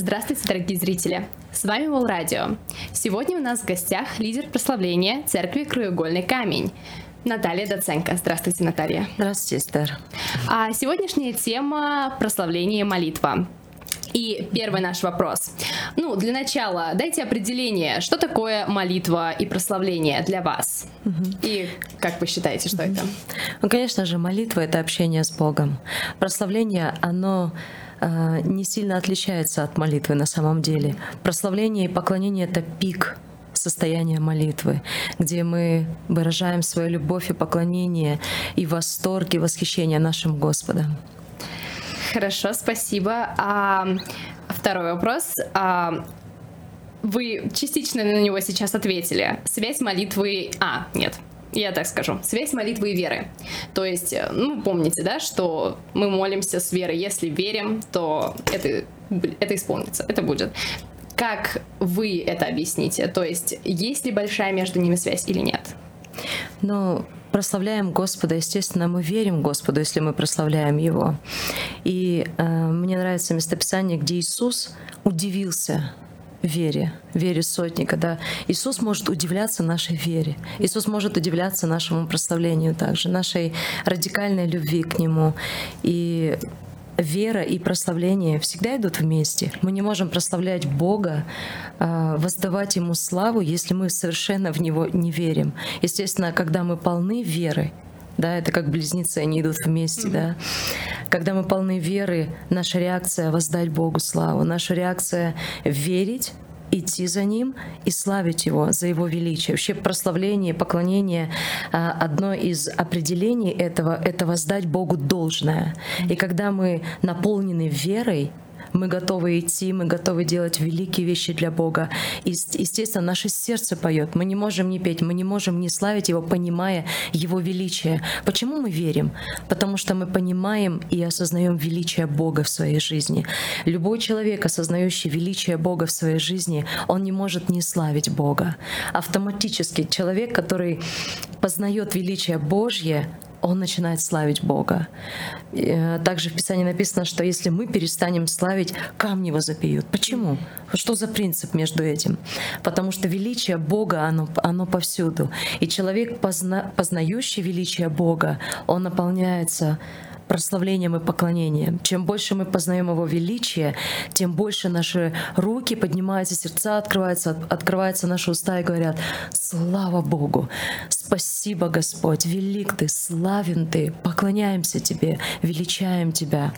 Здравствуйте, дорогие зрители! С вами Вол Радио. Сегодня у нас в гостях лидер прославления церкви Краеугольный камень. Наталья Доценко. Здравствуйте, Наталья. Здравствуйте, Эстер. А сегодняшняя тема – прославление и молитва. И первый наш вопрос. Ну, для начала, дайте определение, что такое молитва и прославление для вас? Угу. И как вы считаете, что угу. это? Ну, конечно же, молитва — это общение с Богом. Прославление, оно не сильно отличается от молитвы на самом деле. Прославление и поклонение — это пик состояния молитвы, где мы выражаем свою любовь и поклонение и восторг и восхищение нашим Господом. Хорошо, спасибо. А, второй вопрос. А, вы частично на него сейчас ответили. Связь молитвы... А, нет, я так скажу, связь молитвы и веры. То есть, э, ну, помните, да, что мы молимся с верой. Если верим, то это, это исполнится, это будет. Как вы это объясните? То есть, есть ли большая между ними связь или нет? Ну, прославляем Господа, естественно, мы верим Господу, если мы прославляем Его. И э, мне нравится местописание, где Иисус удивился вере, вере сотника, да. Иисус может удивляться нашей вере. Иисус может удивляться нашему прославлению также, нашей радикальной любви к Нему. И вера и прославление всегда идут вместе. Мы не можем прославлять Бога, а, воздавать Ему славу, если мы совершенно в Него не верим. Естественно, когда мы полны веры, да, это как близнецы, они идут вместе, да. Когда мы полны веры, наша реакция — воздать Богу славу, наша реакция — верить, идти за Ним и славить Его за Его величие. Вообще прославление, поклонение а, — одно из определений этого — это воздать Богу должное. И когда мы наполнены верой, мы готовы идти, мы готовы делать великие вещи для Бога. И, естественно, наше сердце поет. Мы не можем не петь, мы не можем не славить Его, понимая Его величие. Почему мы верим? Потому что мы понимаем и осознаем величие Бога в своей жизни. Любой человек, осознающий величие Бога в своей жизни, он не может не славить Бога. Автоматически человек, который познает величие Божье, он начинает славить Бога. Э, также в Писании написано, что если мы перестанем славить, камни возопьют. Почему? Что за принцип между этим? Потому что величие Бога, оно, оно повсюду. И человек, позна, познающий величие Бога, он наполняется прославлением и поклонением. Чем больше мы познаем Его величие, тем больше наши руки поднимаются, сердца открываются, открываются наши уста и говорят «Слава Богу! Спасибо, Господь! Велик Ты, славен Ты! Поклоняемся Тебе, величаем Тебя!»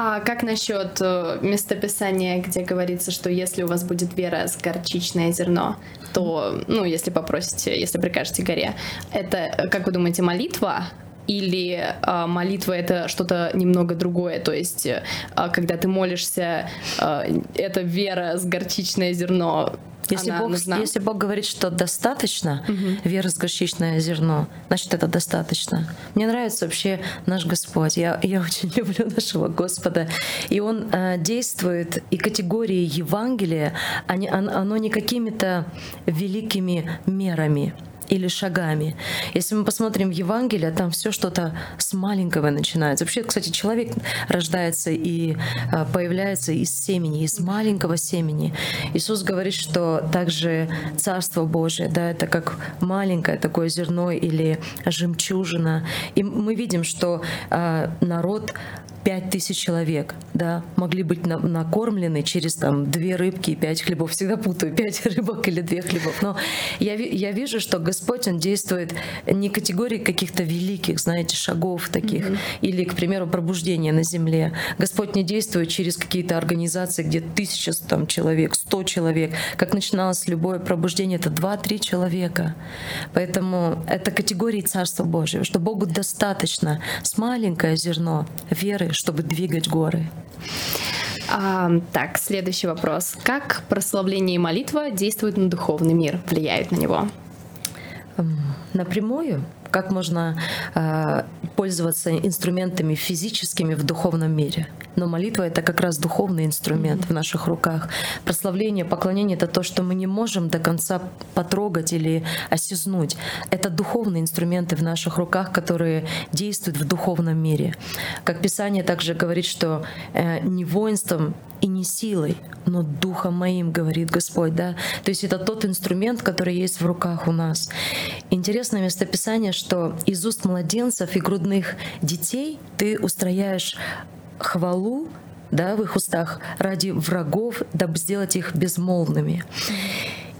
А как насчет э, местописания, где говорится, что если у вас будет вера с горчичное зерно, то, ну, если попросите, если прикажете горе, это, как вы думаете, молитва или а, молитва это что-то немного другое, то есть а, когда ты молишься, а, это вера с горчичное зерно. Если Бог, нужна. если Бог говорит, что достаточно угу. веры с горчичное зерно, значит это достаточно. Мне нравится вообще наш Господь. Я, я очень люблю нашего Господа. И Он э, действует, и категории Евангелия, они, оно не какими-то великими мерами или шагами. Если мы посмотрим Евангелие, там все что-то с маленького начинается. Вообще, кстати, человек рождается и а, появляется из семени, из маленького семени. Иисус говорит, что также Царство Божие, да, это как маленькое такое зерно или жемчужина. И мы видим, что э, народ пять тысяч человек, да, могли быть на, накормлены через там две рыбки и пять хлебов. Всегда путаю, пять рыбок или две хлебов. Но я, я вижу, что Господь, Он действует не категории каких-то великих, знаете, шагов таких, mm-hmm. или, к примеру, пробуждения на земле. Господь не действует через какие-то организации, где тысяча там, человек, сто человек. Как начиналось любое пробуждение, это два-три человека. Поэтому это категории Царства Божьего, что Богу достаточно с маленькое зерно веры, чтобы двигать горы. А, так, следующий вопрос. Как прославление и молитва действуют на духовный мир, влияют на него? Напрямую как можно э, пользоваться инструментами физическими в духовном мире. Но молитва это как раз духовный инструмент mm-hmm. в наших руках. Прославление, поклонение это то, что мы не можем до конца потрогать или осизнуть. Это духовные инструменты в наших руках, которые действуют в духовном мире. Как Писание также говорит, что э, не воинством и не силой, но духом моим, говорит Господь, да. То есть это тот инструмент, который есть в руках у нас. Интересное местописание, что из уст младенцев и грудных детей ты устрояешь хвалу да, в их устах ради врагов, дабы сделать их безмолвными.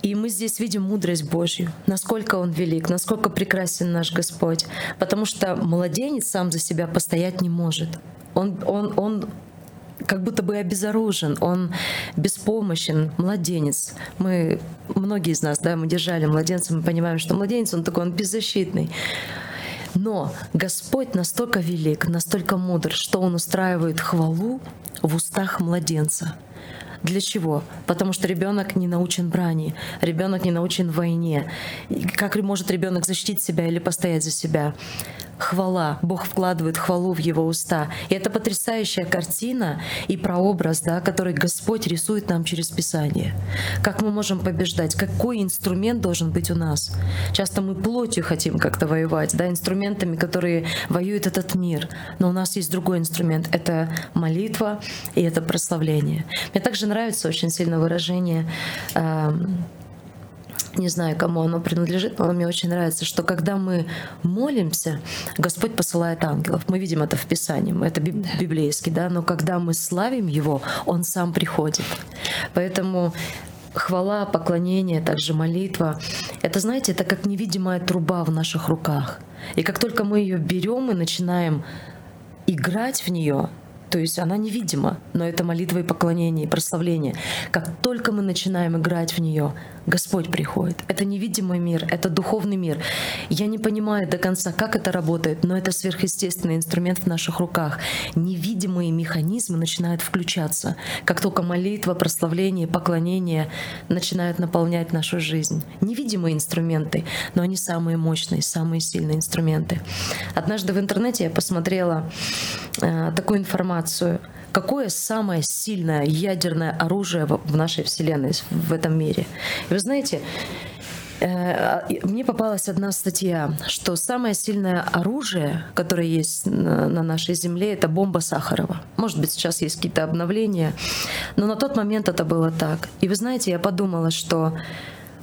И мы здесь видим мудрость Божью, насколько Он велик, насколько прекрасен наш Господь. Потому что младенец сам за себя постоять не может. Он, он, он как будто бы обезоружен, он беспомощен, младенец. Мы, многие из нас, да, мы держали младенца, мы понимаем, что младенец, он такой, он беззащитный. Но Господь настолько велик, настолько мудр, что Он устраивает хвалу в устах младенца. Для чего? Потому что ребенок не научен брани, ребенок не научен войне. Как может ребенок защитить себя или постоять за себя? Хвала. Бог вкладывает хвалу в его уста. И это потрясающая картина и прообраз, да, который Господь рисует нам через Писание. Как мы можем побеждать? Какой инструмент должен быть у нас? Часто мы плотью хотим как-то воевать, да, инструментами, которые воюют этот мир. Но у нас есть другой инструмент. Это молитва и это прославление. Мне также нравится очень сильно выражение эм, не знаю, кому оно принадлежит, но мне очень нравится, что когда мы молимся, Господь посылает ангелов. Мы видим это в Писании, это библейский, да, но когда мы славим Его, Он сам приходит. Поэтому хвала, поклонение, также молитва. Это, знаете, это как невидимая труба в наших руках. И как только мы ее берем и начинаем играть в нее, то есть она невидима, но это молитва и поклонение, и прославление. Как только мы начинаем играть в нее, Господь приходит. Это невидимый мир, это духовный мир. Я не понимаю до конца, как это работает, но это сверхъестественный инструмент в наших руках. Невидимые механизмы начинают включаться, как только молитва, прославление, поклонение начинают наполнять нашу жизнь. Невидимые инструменты, но они самые мощные, самые сильные инструменты. Однажды в интернете я посмотрела э, такую информацию — какое самое сильное ядерное оружие в нашей Вселенной, в этом мире. И вы знаете, э, мне попалась одна статья, что самое сильное оружие, которое есть на нашей Земле, это бомба Сахарова. Может быть, сейчас есть какие-то обновления, но на тот момент это было так. И вы знаете, я подумала, что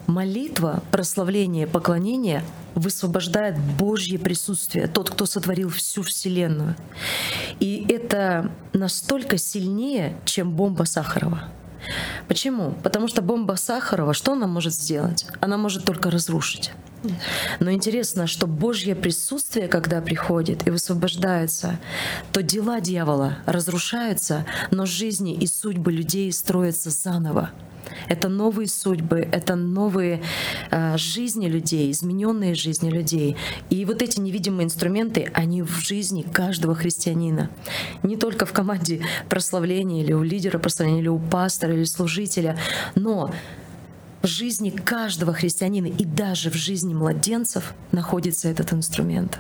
молитва, прославление, поклонение высвобождает Божье присутствие, тот, кто сотворил всю Вселенную. И это настолько сильнее, чем бомба Сахарова. Почему? Потому что бомба Сахарова, что она может сделать? Она может только разрушить. Но интересно, что Божье присутствие, когда приходит и высвобождается, то дела дьявола разрушаются, но жизни и судьбы людей строятся заново. Это новые судьбы, это новые э, жизни людей, измененные жизни людей. И вот эти невидимые инструменты, они в жизни каждого христианина. Не только в команде прославления или у лидера прославления, или у пастора, или служителя, но в жизни каждого христианина и даже в жизни младенцев находится этот инструмент.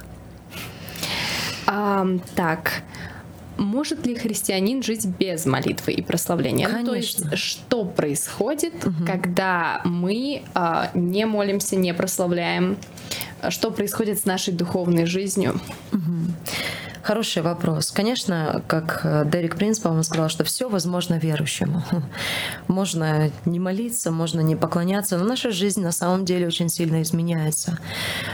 А, так, может ли христианин жить без молитвы и прославления? Конечно. Ну, то есть, что происходит, угу. когда мы э, не молимся, не прославляем? Что происходит с нашей духовной жизнью? Угу. Хороший вопрос. Конечно, как э, Дерек Принц, по-моему, сказал, что все возможно верующему. Можно не молиться, можно не поклоняться, но наша жизнь на самом деле очень сильно изменяется.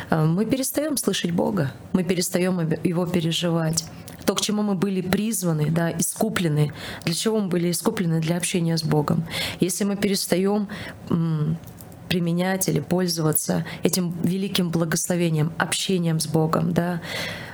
Э, мы перестаем слышать Бога, мы перестаем его переживать то, к чему мы были призваны, да, искуплены, для чего мы были искуплены для общения с Богом. Если мы перестаем применять или пользоваться этим великим благословением, общением с Богом, да,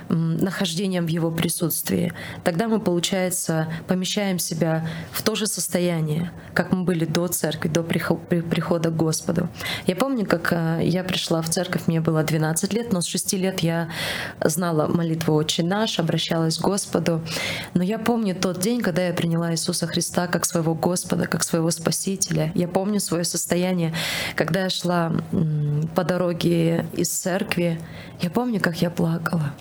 нахождением в Его присутствии, тогда мы, получается, помещаем себя в то же состояние, как мы были до церкви, до прихода к Господу. Я помню, как э, я пришла в церковь, мне было 12 лет, но с 6 лет я знала молитву «Отче наш», обращалась к Господу. Но я помню тот день, когда я приняла Иисуса Христа как своего Господа, как своего Спасителя. Я помню свое состояние, когда я шла по дороге из церкви. Я помню, как я плакала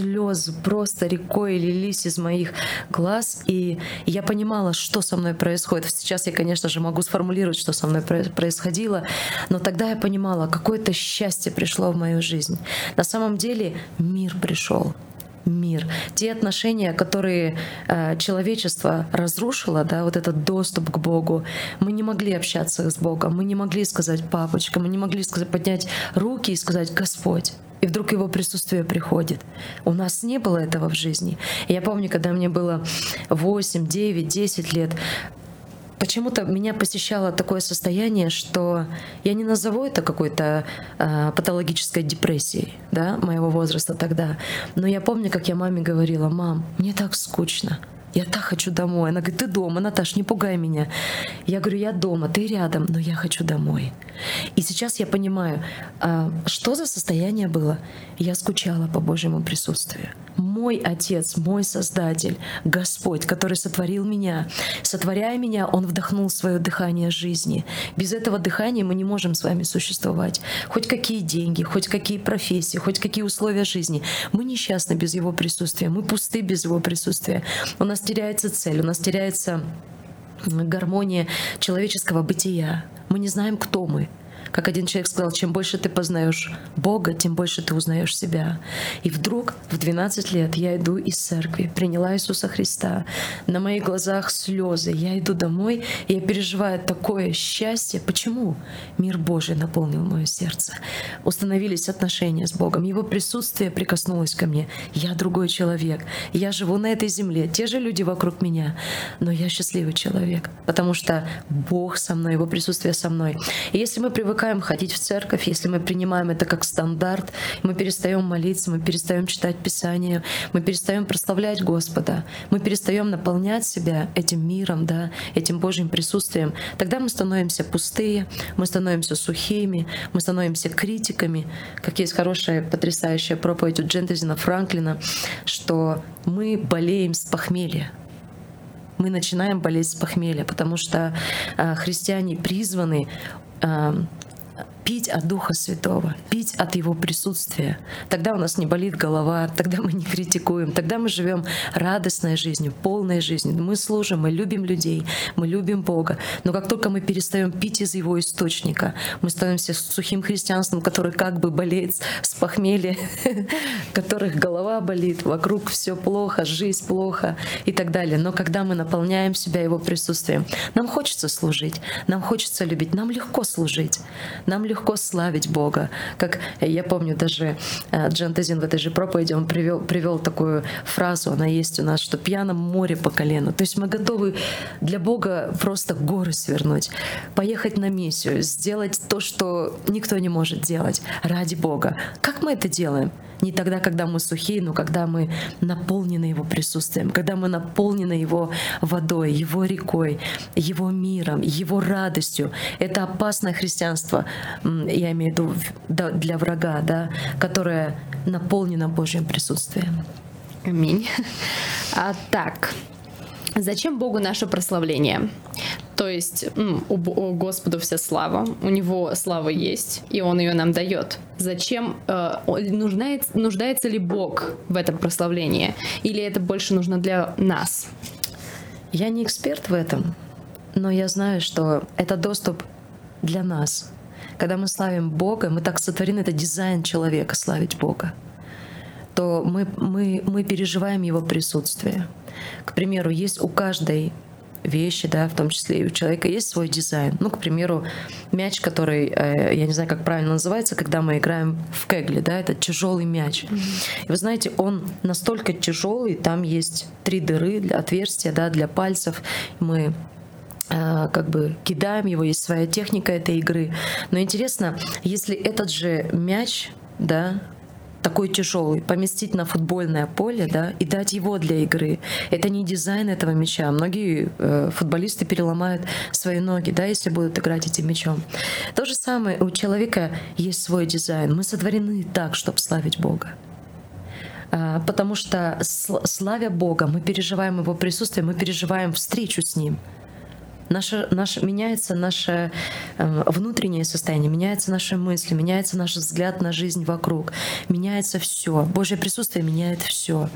слезы просто рекой лились из моих глаз, и я понимала, что со мной происходит. Сейчас я, конечно же, могу сформулировать, что со мной происходило, но тогда я понимала, какое-то счастье пришло в мою жизнь. На самом деле мир пришел. мир. Те отношения, которые э, человечество разрушило, да, вот этот доступ к Богу, мы не могли общаться с Богом, мы не могли сказать «папочка», мы не могли сказать, поднять руки и сказать «Господь». И вдруг его присутствие приходит. У нас не было этого в жизни. Я помню, когда мне было 8, 9, 10 лет, почему-то меня посещало такое состояние, что я не назову это какой-то э, патологической депрессией, да, моего возраста тогда. Но я помню, как я маме говорила, мам, мне так скучно. Я так хочу домой. Она говорит, ты дома, Наташ, не пугай меня. Я говорю, я дома, ты рядом, но я хочу домой. И сейчас я понимаю, а, что за состояние было. Я скучала по Божьему присутствию. Мой Отец, мой Создатель, Господь, который сотворил меня. Сотворяя меня, Он вдохнул свое дыхание жизни. Без этого дыхания мы не можем с вами существовать. Хоть какие деньги, хоть какие профессии, хоть какие условия жизни. Мы несчастны без Его присутствия. Мы пусты без Его присутствия. У нас теряется цель, у нас теряется гармония человеческого бытия. Мы не знаем, кто мы. Как один человек сказал, чем больше ты познаешь Бога, тем больше ты узнаешь себя. И вдруг в 12 лет я иду из церкви, приняла Иисуса Христа. На моих глазах слезы. Я иду домой, и я переживаю такое счастье. Почему? Мир Божий наполнил мое сердце. Установились отношения с Богом. Его присутствие прикоснулось ко мне. Я другой человек. Я живу на этой земле. Те же люди вокруг меня. Но я счастливый человек, потому что Бог со мной, Его присутствие со мной. И если мы привыкаем привыкаем ходить в церковь, если мы принимаем это как стандарт, мы перестаем молиться, мы перестаем читать Писание, мы перестаем прославлять Господа, мы перестаем наполнять себя этим миром, да, этим Божьим присутствием, тогда мы становимся пустые, мы становимся сухими, мы становимся критиками. Как есть хорошая, потрясающая проповедь у Джентезина Франклина, что мы болеем с похмелья мы начинаем болеть с похмелья, потому что э, христиане призваны э, пить от Духа Святого, пить от Его присутствия. Тогда у нас не болит голова, тогда мы не критикуем, тогда мы живем радостной жизнью, полной жизнью. Мы служим, мы любим людей, мы любим Бога. Но как только мы перестаем пить из Его источника, мы становимся сухим христианством, который как бы болеет с похмелья, которых голова болит, вокруг все плохо, жизнь плохо и так далее. Но когда мы наполняем себя Его присутствием, нам хочется служить, нам хочется любить, нам легко служить, нам легко славить Бога. Как я помню, даже э, Джан Тазин в этой же проповеди, он привел, привел такую фразу, она есть у нас, что пьяном море по колено. То есть мы готовы для Бога просто горы свернуть, поехать на миссию, сделать то, что никто не может делать ради Бога. Как мы это делаем? Не тогда, когда мы сухие, но когда мы наполнены Его присутствием, когда мы наполнены Его водой, Его рекой, Его миром, Его радостью. Это опасное христианство, я имею в виду для врага, да, которое наполнено Божьим присутствием. Аминь. А, так, зачем Богу наше прославление? То есть у, у Господу вся слава, у Него слава есть, и Он ее нам дает. Зачем э, нуждается, нуждается ли Бог в этом прославлении, или это больше нужно для нас? Я не эксперт в этом, но я знаю, что это доступ для нас. Когда мы славим Бога, мы так сотворены, это дизайн человека славить Бога то мы, мы, мы переживаем его присутствие. К примеру, есть у каждой вещи, да, в том числе и у человека есть свой дизайн. Ну, к примеру, мяч, который, э, я не знаю, как правильно называется, когда мы играем в кегли, да, это тяжелый мяч. Mm-hmm. И вы знаете, он настолько тяжелый, там есть три дыры для отверстия, да, для пальцев. Мы как бы кидаем его, есть своя техника этой игры. Но интересно, если этот же мяч, да, такой тяжелый, поместить на футбольное поле, да, и дать его для игры. Это не дизайн этого мяча. Многие э, футболисты переломают свои ноги, да, если будут играть этим мячом. То же самое у человека есть свой дизайн. Мы сотворены так, чтобы славить Бога а, потому что славя Бога, мы переживаем Его присутствие, мы переживаем встречу с Ним наше, наше, меняется наше э, внутреннее состояние, меняются наши мысли, меняется наш взгляд на жизнь вокруг, меняется все. Божье присутствие меняет все.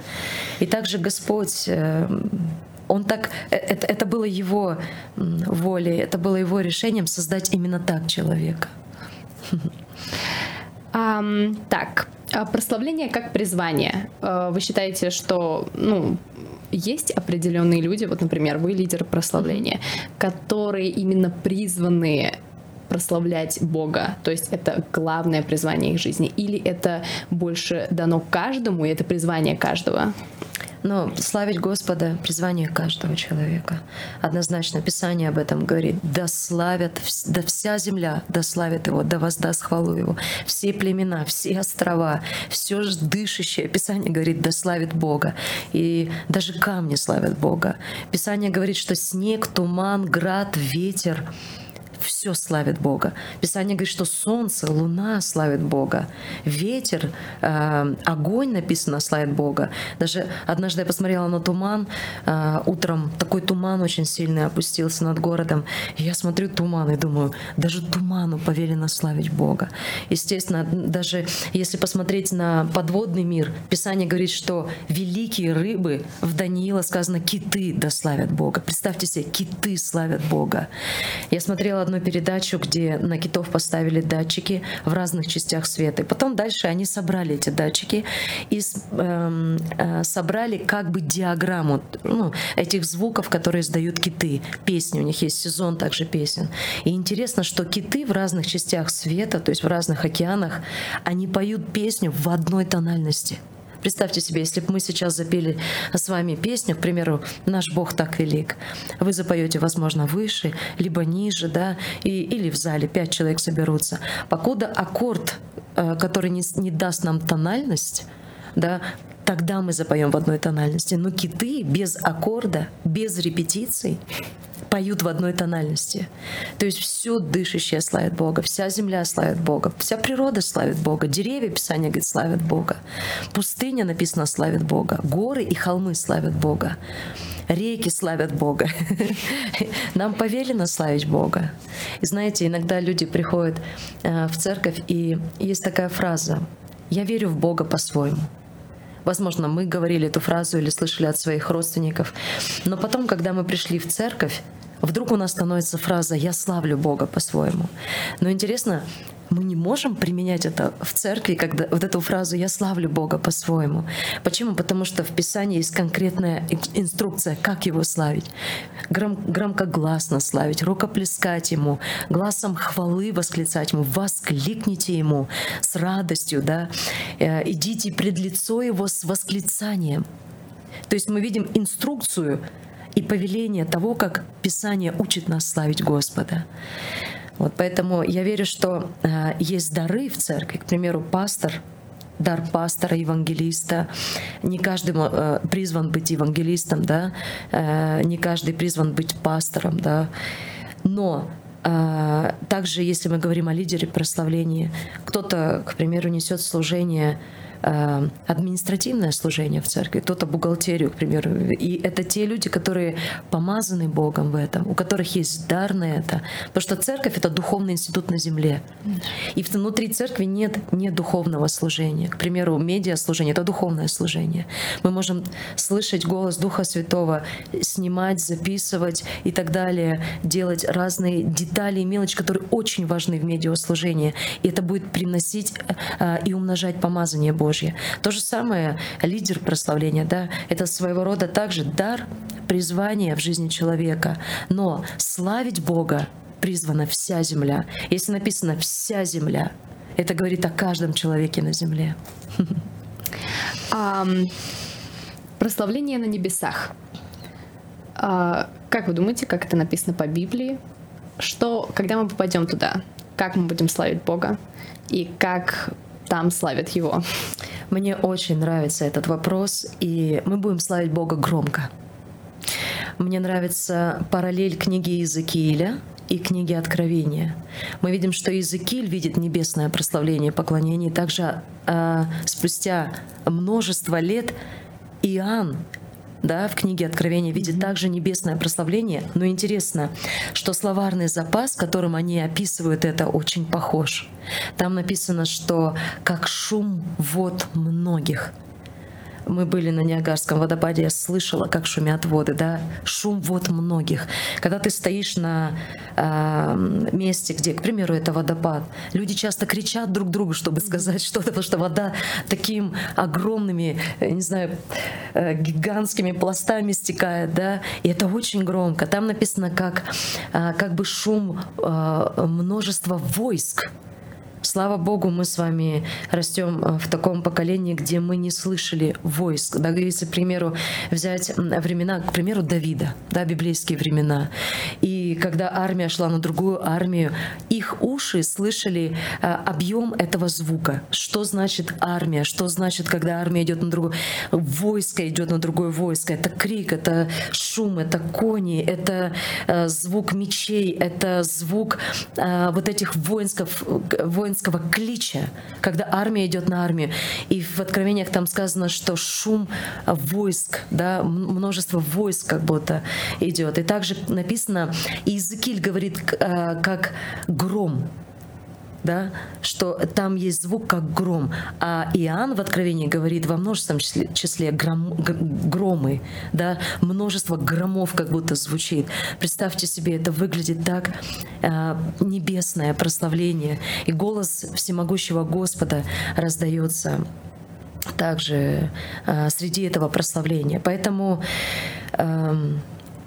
И также Господь э, он так, э, это, это было его волей, это было его решением создать именно так человека. Um, так, А прославление как призвание. Э, вы считаете, что ну, есть определенные люди, вот, например, вы лидер прославления, которые именно призваны прославлять Бога, то есть это главное призвание их жизни, или это больше дано каждому, и это призвание каждого? Но славить Господа — призвание каждого человека. Однозначно Писание об этом говорит. «Да славят, да вся земля, да славит Его, да воздаст хвалу Его. Все племена, все острова, все дышащее». Писание говорит, да славит Бога. И даже камни славят Бога. Писание говорит, что снег, туман, град, ветер — все славит Бога. Писание говорит, что солнце, луна славит Бога, ветер, э, огонь написано славит Бога. Даже однажды я посмотрела на туман, э, утром такой туман очень сильный опустился над городом. И я смотрю туман и думаю, даже туману повелено славить Бога. Естественно, даже если посмотреть на подводный мир, Писание говорит, что великие рыбы, в Даниила сказано, киты дославят Бога. Представьте себе, киты славят Бога. Я смотрела одну передачу, где на китов поставили датчики в разных частях света. И потом дальше они собрали эти датчики и э, э, собрали как бы диаграмму ну, этих звуков, которые издают киты. Песни, у них есть сезон также песен. И интересно, что киты в разных частях света, то есть в разных океанах, они поют песню в одной тональности. Представьте себе, если бы мы сейчас запели с вами песню, к примеру, «Наш Бог так велик», вы запоете, возможно, выше, либо ниже, да, и, или в зале пять человек соберутся. Покуда аккорд, э, который не, не даст нам тональность, да, тогда мы запоем в одной тональности. Но киты без аккорда, без репетиций поют в одной тональности. То есть все дышащее славит Бога, вся земля славит Бога, вся природа славит Бога, деревья, Писание говорит, славят Бога, пустыня написано славит Бога, горы и холмы славят Бога реки славят Бога. Нам повелено славить Бога. И знаете, иногда люди приходят э, в церковь, и есть такая фраза «Я верю в Бога по-своему». Возможно, мы говорили эту фразу или слышали от своих родственников. Но потом, когда мы пришли в церковь, вдруг у нас становится фраза «я славлю Бога по-своему». Но интересно, мы не можем применять это в церкви, когда вот эту фразу «я славлю Бога по-своему». Почему? Потому что в Писании есть конкретная инструкция, как Его славить. Гром, громкогласно славить, рукоплескать Ему, глазом хвалы восклицать Ему, воскликните Ему с радостью, да, э, идите пред лицо Его с восклицанием. То есть мы видим инструкцию и повеление того, как Писание учит нас славить Господа. Вот поэтому я верю, что э, есть дары в церкви. К примеру, пастор дар пастора, евангелиста. Не каждый э, призван быть евангелистом, да, э, не каждый призван быть пастором, да. Но э, также, если мы говорим о лидере прославления, кто-то, к примеру, несет служение административное служение в церкви, кто-то бухгалтерию, к примеру. И это те люди, которые помазаны Богом в этом, у которых есть дар на это. Потому что церковь — это духовный институт на земле. И внутри церкви нет не духовного служения. К примеру, медиа служение — это духовное служение. Мы можем слышать голос Духа Святого, снимать, записывать и так далее, делать разные детали и мелочи, которые очень важны в медиаслужении. И это будет приносить э, и умножать помазание Божье. Божье. То же самое лидер прославления, да, это своего рода также дар, призвание в жизни человека. Но славить Бога призвана вся земля. Если написано «вся земля», это говорит о каждом человеке на земле. Um, прославление на небесах. Uh, как вы думаете, как это написано по Библии? Что, когда мы попадем туда, как мы будем славить Бога? И как там славят его? Мне очень нравится этот вопрос, и мы будем славить Бога громко. Мне нравится параллель книги Иезекииля и книги Откровения. Мы видим, что Иезекииль видит небесное прославление и поклонение. Также э, спустя множество лет Иоанн да, в книге Откровения видит также небесное прославление. Но интересно, что словарный запас, которым они описывают это, очень похож. Там написано, что как шум вод многих. Мы были на Ниагарском водопаде, я слышала, как шумят воды, да, шум вод многих. Когда ты стоишь на э, месте, где, к примеру, это водопад, люди часто кричат друг другу, чтобы сказать что-то, потому что вода таким огромными, э, не знаю, э, гигантскими пластами стекает, да, и это очень громко. Там написано как, э, как бы шум э, множества войск, Слава Богу, мы с вами растем э, в таком поколении, где мы не слышали войск. Да, если, к примеру, взять времена, к примеру, Давида, да, библейские времена. И когда армия шла на другую армию, их уши слышали э, объем этого звука. Что значит армия? Что значит, когда армия идет на другую? Войско идет на другое войско. Это крик, это шум, это кони, это э, звук мечей, это звук вот этих воинсков, воинских воинского клича, когда армия идет на армию. И в Откровениях там сказано, что шум войск, да, множество войск как будто идет. И также написано, Иезекииль говорит э, как гром да, что там есть звук как гром, а Иоанн в Откровении говорит во множественном числе, числе гром, громы, да, множество громов как будто звучит. Представьте себе, это выглядит так э, небесное прославление, и голос всемогущего Господа раздается также э, среди этого прославления. Поэтому э,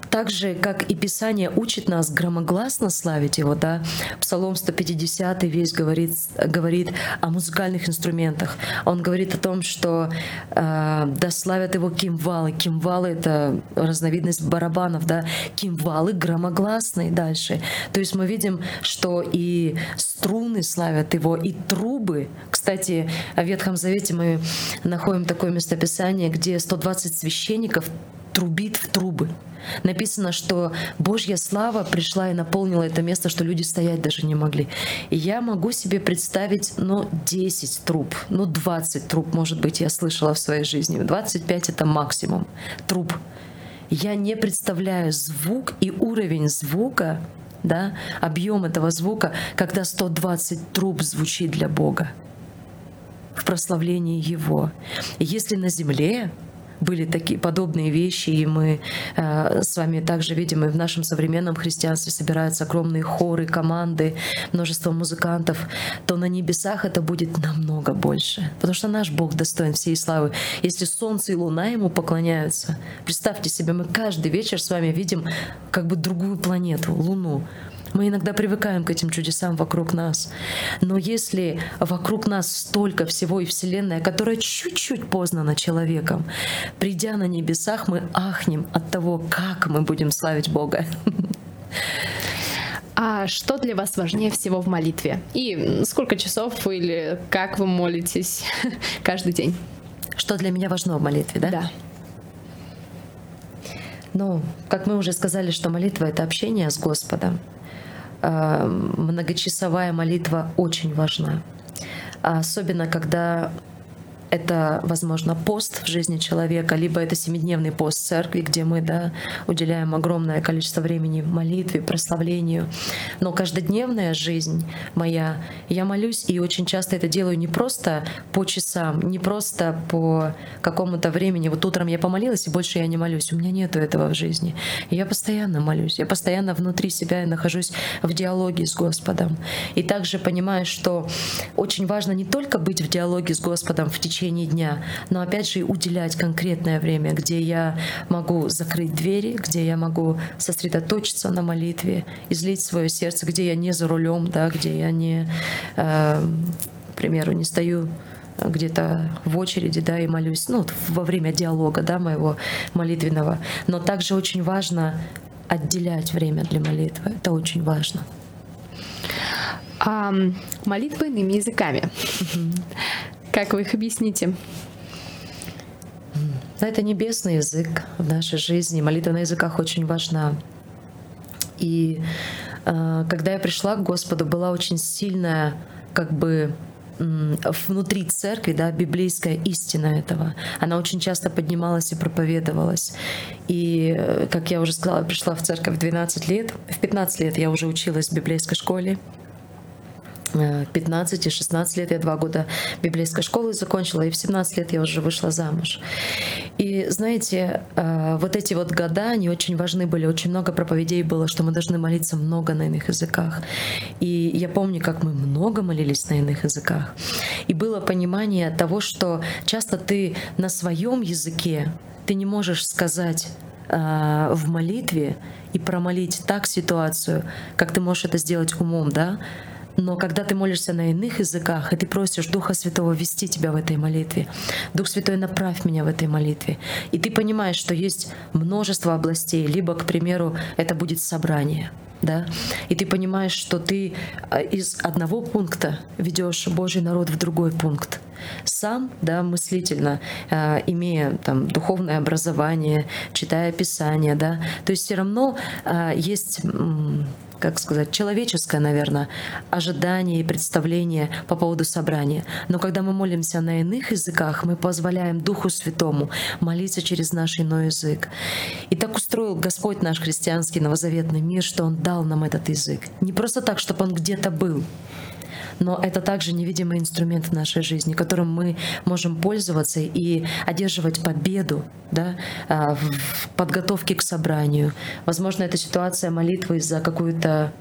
так же, как и Писание учит нас громогласно славить Его, да, Псалом 150 весь говорит, говорит о музыкальных инструментах. Он говорит о том, что э, да славят Его кимвалы. Кимвалы — это разновидность барабанов, да, кимвалы громогласные дальше. То есть мы видим, что и струны славят Его, и трубы. Кстати, в Ветхом Завете мы находим такое местописание, где 120 священников трубит в трубы. Написано, что Божья слава пришла и наполнила это место, что люди стоять даже не могли. И я могу себе представить, ну, 10 труб, ну, 20 труб, может быть, я слышала в своей жизни. 25 — это максимум труб. Я не представляю звук и уровень звука, да, объем этого звука, когда 120 труб звучит для Бога в прославлении Его. Если на земле были такие подобные вещи, и мы э, с вами также видим, и в нашем современном христианстве собираются огромные хоры, команды, множество музыкантов, то на небесах это будет намного больше. Потому что наш Бог достоин всей славы. Если солнце и луна Ему поклоняются, представьте себе, мы каждый вечер с вами видим как бы другую планету, Луну. Мы иногда привыкаем к этим чудесам вокруг нас. Но если вокруг нас столько всего и Вселенная, которая чуть-чуть познана человеком, придя на небесах, мы ахнем от того, как мы будем славить Бога. А что для вас важнее всего в молитве? И сколько часов или как вы молитесь каждый день? Что для меня важно в молитве, да? Да. Ну, как мы уже сказали, что молитва — это общение с Господом. Э, многочасовая молитва очень важна. Особенно, когда это, возможно, пост в жизни человека, либо это семидневный пост церкви, где мы да, уделяем огромное количество времени молитве, прославлению. Но каждодневная жизнь моя, я молюсь, и очень часто это делаю не просто по часам, не просто по какому-то времени. Вот утром я помолилась, и больше я не молюсь. У меня нету этого в жизни. Я постоянно молюсь. Я постоянно внутри себя нахожусь в диалоге с Господом. И также понимаю, что очень важно не только быть в диалоге с Господом в течение течение дня, но опять же уделять конкретное время, где я могу закрыть двери, где я могу сосредоточиться на молитве, излить свое сердце, где я не за рулем, да, где я не, э, к примеру, не стою где-то в очереди, да, и молюсь, ну, во время диалога, да, моего молитвенного. Но также очень важно отделять время для молитвы. Это очень важно. А, молитвы иными языками. Как вы их объясните? Это небесный язык в нашей жизни. Молитва на языках очень важна. И э, когда я пришла к Господу, была очень сильная, как бы внутри церкви, да, библейская истина этого. Она очень часто поднималась и проповедовалась. И, э, как я уже сказала, пришла в церковь в 12 лет. В 15 лет я уже училась в библейской школе. 15 и 16 лет я два года библейской школы закончила, и в 17 лет я уже вышла замуж. И знаете, э, вот эти вот года, они очень важны были. Очень много проповедей было, что мы должны молиться много на иных языках. И я помню, как мы много молились на иных языках. И было понимание того, что часто ты на своем языке, ты не можешь сказать э, в молитве и промолить так ситуацию, как ты можешь это сделать умом, да? Но когда ты молишься на иных языках, и ты просишь Духа Святого вести тебя в этой молитве, Дух Святой, направь меня в этой молитве, и ты понимаешь, что есть множество областей, либо, к примеру, это будет собрание, да, и ты понимаешь, что ты э, из одного пункта ведешь Божий народ в другой пункт. Сам, да, мыслительно, э, имея там духовное образование, читая Писание, да, то есть все равно э, есть как сказать, человеческое, наверное, ожидание и представление по поводу собрания. Но когда мы молимся на иных языках, мы позволяем Духу Святому молиться через наш иной язык. И так устроил Господь наш христианский новозаветный мир, что Он дал нам этот язык. Не просто так, чтобы он где-то был, но это также невидимый инструмент в нашей жизни, которым мы можем пользоваться и одерживать победу да, а, в подготовке к собранию. Возможно, это ситуация молитвы за какую-то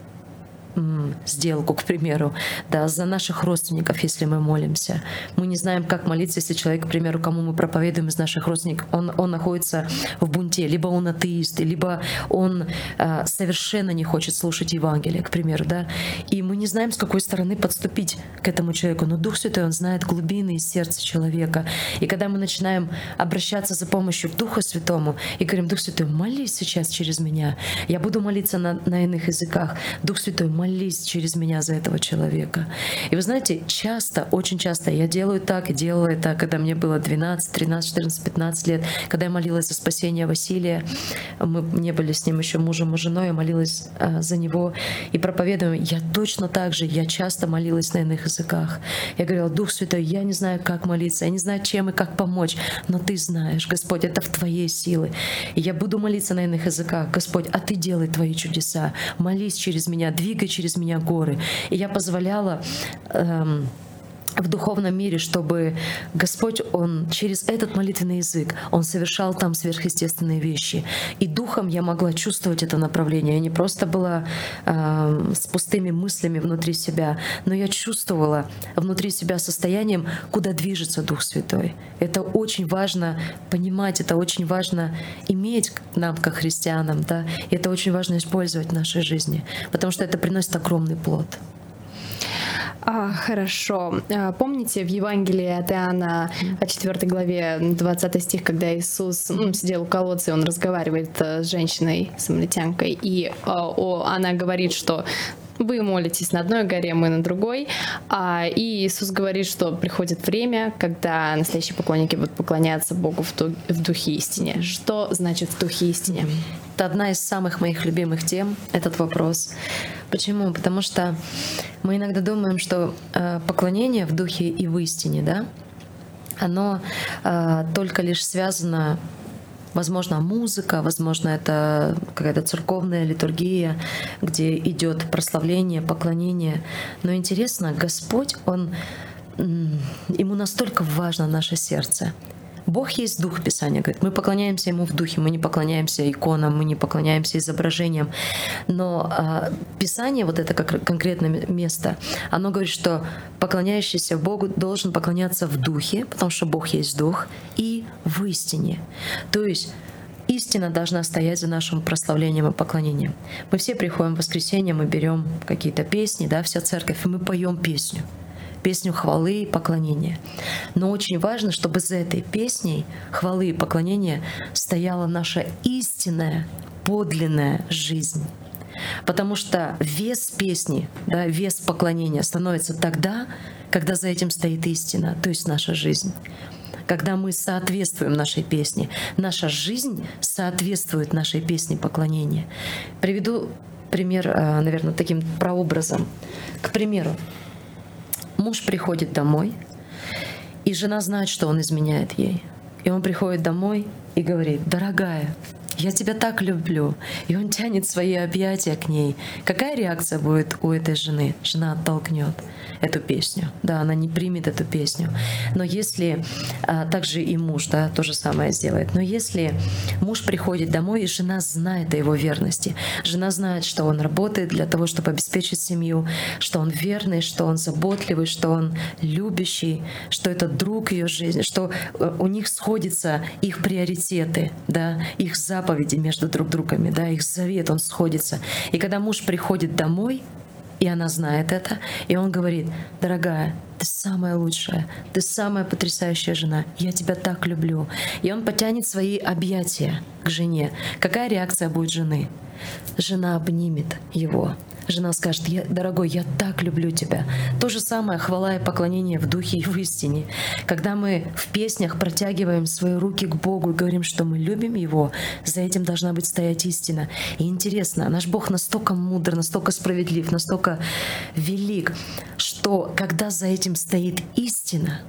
сделку, к примеру, да, за наших родственников, если мы молимся. Мы не знаем, как молиться, если человек, к примеру, кому мы проповедуем из наших родственников, он, он находится в бунте, либо он атеист, либо он э, совершенно не хочет слушать Евангелие, к примеру, да, и мы не знаем, с какой стороны подступить к этому человеку, но Дух Святой, Он знает глубины и сердца человека, и когда мы начинаем обращаться за помощью к Духу Святому и говорим, Дух Святой, молись сейчас через меня, я буду молиться на, на иных языках, Дух Святой, молись молись через меня за этого человека. И вы знаете, часто, очень часто я делаю так и делала это, когда мне было 12, 13, 14, 15 лет, когда я молилась за спасение Василия. Мы не были с ним еще мужем и женой, я молилась а, за него и проповедуем. Я точно так же, я часто молилась на иных языках. Я говорила, Дух Святой, я не знаю, как молиться, я не знаю, чем и как помочь, но Ты знаешь, Господь, это в Твоей силы. И я буду молиться на иных языках. Господь, а Ты делай Твои чудеса. Молись через меня, двигай через меня горы. И я позволяла эм, в духовном мире, чтобы Господь, Он через этот молитвенный язык, Он совершал там сверхъестественные вещи. И духом я могла чувствовать это направление. Я не просто была э, с пустыми мыслями внутри себя, но я чувствовала внутри себя состоянием, куда движется Дух Святой. Это очень важно понимать, это очень важно иметь нам, как христианам, да, и это очень важно использовать в нашей жизни, потому что это приносит огромный плод. А, хорошо. А, помните в Евангелии от Иоанна 4 главе 20 стих, когда Иисус ну, сидел у колодца, и он разговаривает э, с женщиной, самаритянкой, и а, о, она говорит, что вы молитесь на одной горе, мы на другой. А, и Иисус говорит, что приходит время, когда настоящие поклонники будут поклоняться Богу в, ду- в духе истине. Что значит в духе истине? Это одна из самых моих любимых тем, этот вопрос. Почему? Потому что мы иногда думаем, что э, поклонение в духе и в истине, да, оно э, только лишь связано Возможно, музыка, возможно, это какая-то церковная литургия, где идет прославление, поклонение. Но интересно, Господь, Он ему настолько важно наше сердце. Бог есть дух, Писание говорит. Мы поклоняемся Ему в духе, мы не поклоняемся иконам, мы не поклоняемся изображениям. Но а, Писание, вот это как конкретное место, оно говорит, что поклоняющийся Богу должен поклоняться в духе, потому что Бог есть дух, и в истине. То есть истина должна стоять за нашим прославлением и поклонением. Мы все приходим в воскресенье, мы берем какие-то песни, да, вся церковь, и мы поем песню песню хвалы и поклонения. Но очень важно, чтобы за этой песней хвалы и поклонения стояла наша истинная, подлинная жизнь. Потому что вес песни, да, вес поклонения становится тогда, когда за этим стоит истина, то есть наша жизнь когда мы соответствуем нашей песне. Наша жизнь соответствует нашей песне поклонения. Приведу пример, э, наверное, таким прообразом. К примеру, муж приходит домой, и жена знает, что он изменяет ей. И он приходит домой и говорит, дорогая, я тебя так люблю. И он тянет свои объятия к ней. Какая реакция будет у этой жены? Жена оттолкнет эту песню. Да, она не примет эту песню. Но если а, также и муж, да, то же самое сделает. Но если муж приходит домой, и жена знает о его верности, жена знает, что он работает для того, чтобы обеспечить семью, что он верный, что он заботливый, что он любящий, что это друг ее жизни, что э, у них сходятся их приоритеты, да, их заповеди между друг другами, да, их завет, он сходится. И когда муж приходит домой, и она знает это. И он говорит, дорогая, ты самая лучшая, ты самая потрясающая жена, я тебя так люблю. И он потянет свои объятия к жене. Какая реакция будет жены? Жена обнимет его, Жена скажет, я, дорогой, я так люблю тебя. То же самое хвала и поклонение в духе и в истине. Когда мы в песнях протягиваем свои руки к Богу и говорим, что мы любим Его, за этим должна быть стоять истина. И интересно, наш Бог настолько мудр, настолько справедлив, настолько велик, что когда за этим стоит истина,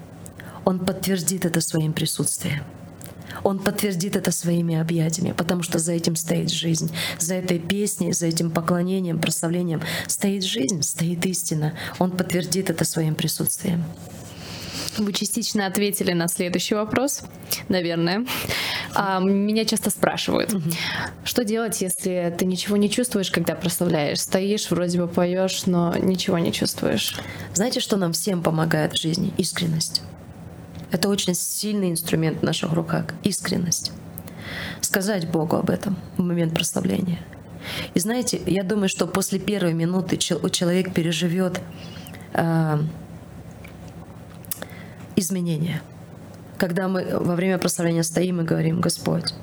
Он подтвердит это своим присутствием. Он подтвердит это своими объятиями, потому что за этим стоит жизнь. За этой песней, за этим поклонением, прославлением стоит жизнь, стоит истина. Он подтвердит это своим присутствием. Вы частично ответили на следующий вопрос, наверное. А, меня часто спрашивают, что делать, если ты ничего не чувствуешь, когда прославляешь? Стоишь, вроде бы поешь, но ничего не чувствуешь. Знаете, что нам всем помогает в жизни? Искренность. Это очень сильный инструмент в наших руках — искренность. Сказать Богу об этом в момент прославления. И знаете, я думаю, что после первой минуты человек переживет э, изменения. Когда мы во время прославления стоим и говорим, Господь,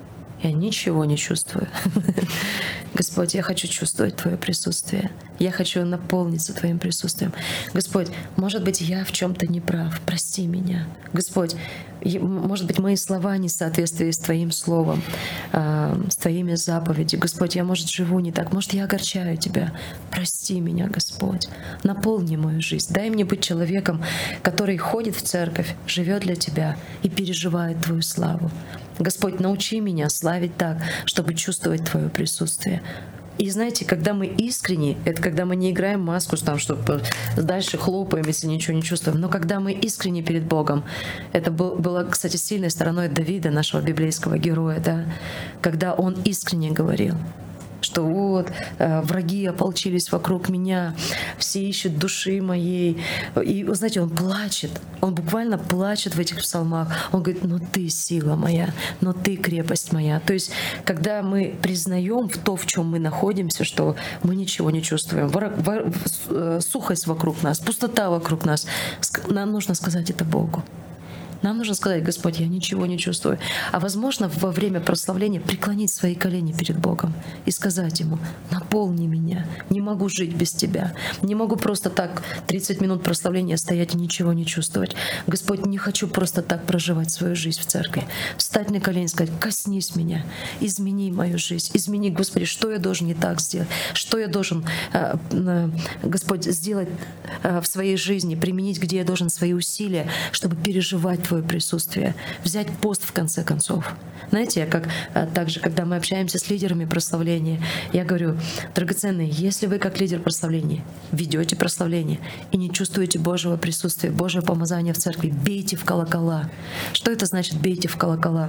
я ничего не чувствую. Господь, я хочу чувствовать Твое присутствие. Я хочу наполниться Твоим присутствием. Господь, может быть, я в чем-то не прав. Прости меня. Господь, может быть, мои слова не в соответствии с Твоим словом, а, с Твоими заповедями. Господь, я, может, живу не так. Может, я огорчаю Тебя. Прости меня, Господь. Наполни мою жизнь. Дай мне быть человеком, который ходит в церковь, живет для Тебя и переживает Твою славу. Господь, научи меня славить так, чтобы чувствовать Твое присутствие. И знаете, когда мы искренне, это когда мы не играем маску, там, чтобы дальше хлопаем, если ничего не чувствуем, но когда мы искренне перед Богом, это был, было, кстати, сильной стороной Давида, нашего библейского героя, да, когда он искренне говорил, что вот э, враги ополчились вокруг меня, все ищут души моей. И, знаете, он плачет, он буквально плачет в этих псалмах. Он говорит, ну ты сила моя, но ты крепость моя. То есть, когда мы признаем в то, в чем мы находимся, что мы ничего не чувствуем, э, сухость вокруг нас, пустота вокруг нас, нам нужно сказать это Богу. Нам нужно сказать, Господь, я ничего не чувствую. А возможно, во время прославления преклонить свои колени перед Богом и сказать Ему, наполни меня, не могу жить без Тебя. Не могу просто так 30 минут прославления стоять и ничего не чувствовать. Господь, не хочу просто так проживать свою жизнь в церкви. Встать на колени и сказать, коснись меня, измени мою жизнь, измени, Господи, что я должен не так сделать, что я должен, э, э, Господь, сделать э, в своей жизни, применить, где я должен свои усилия, чтобы переживать Твой Твое присутствие, взять пост в конце концов. Знаете, я как э, также, когда мы общаемся с лидерами прославления, я говорю, драгоценные, если вы как лидер прославления ведете прославление и не чувствуете Божьего присутствия, Божьего помазания в церкви, бейте в колокола. Что это значит бейте в колокола?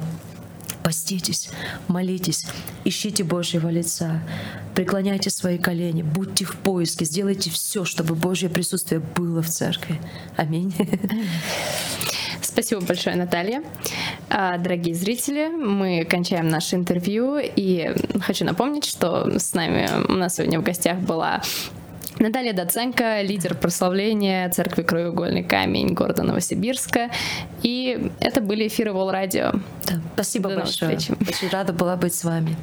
поститесь, молитесь, ищите Божьего лица, преклоняйте свои колени, будьте в поиске, сделайте все, чтобы Божье присутствие было в церкви. Аминь. Спасибо большое, Наталья. А, дорогие зрители, мы кончаем наше интервью, и хочу напомнить, что с нами у нас сегодня в гостях была Наталья Доценко, лидер прославления Церкви Краеугольный камень города Новосибирска. И это были эфиры Вол Радио. Да, спасибо До большое. Очень рада была быть с вами.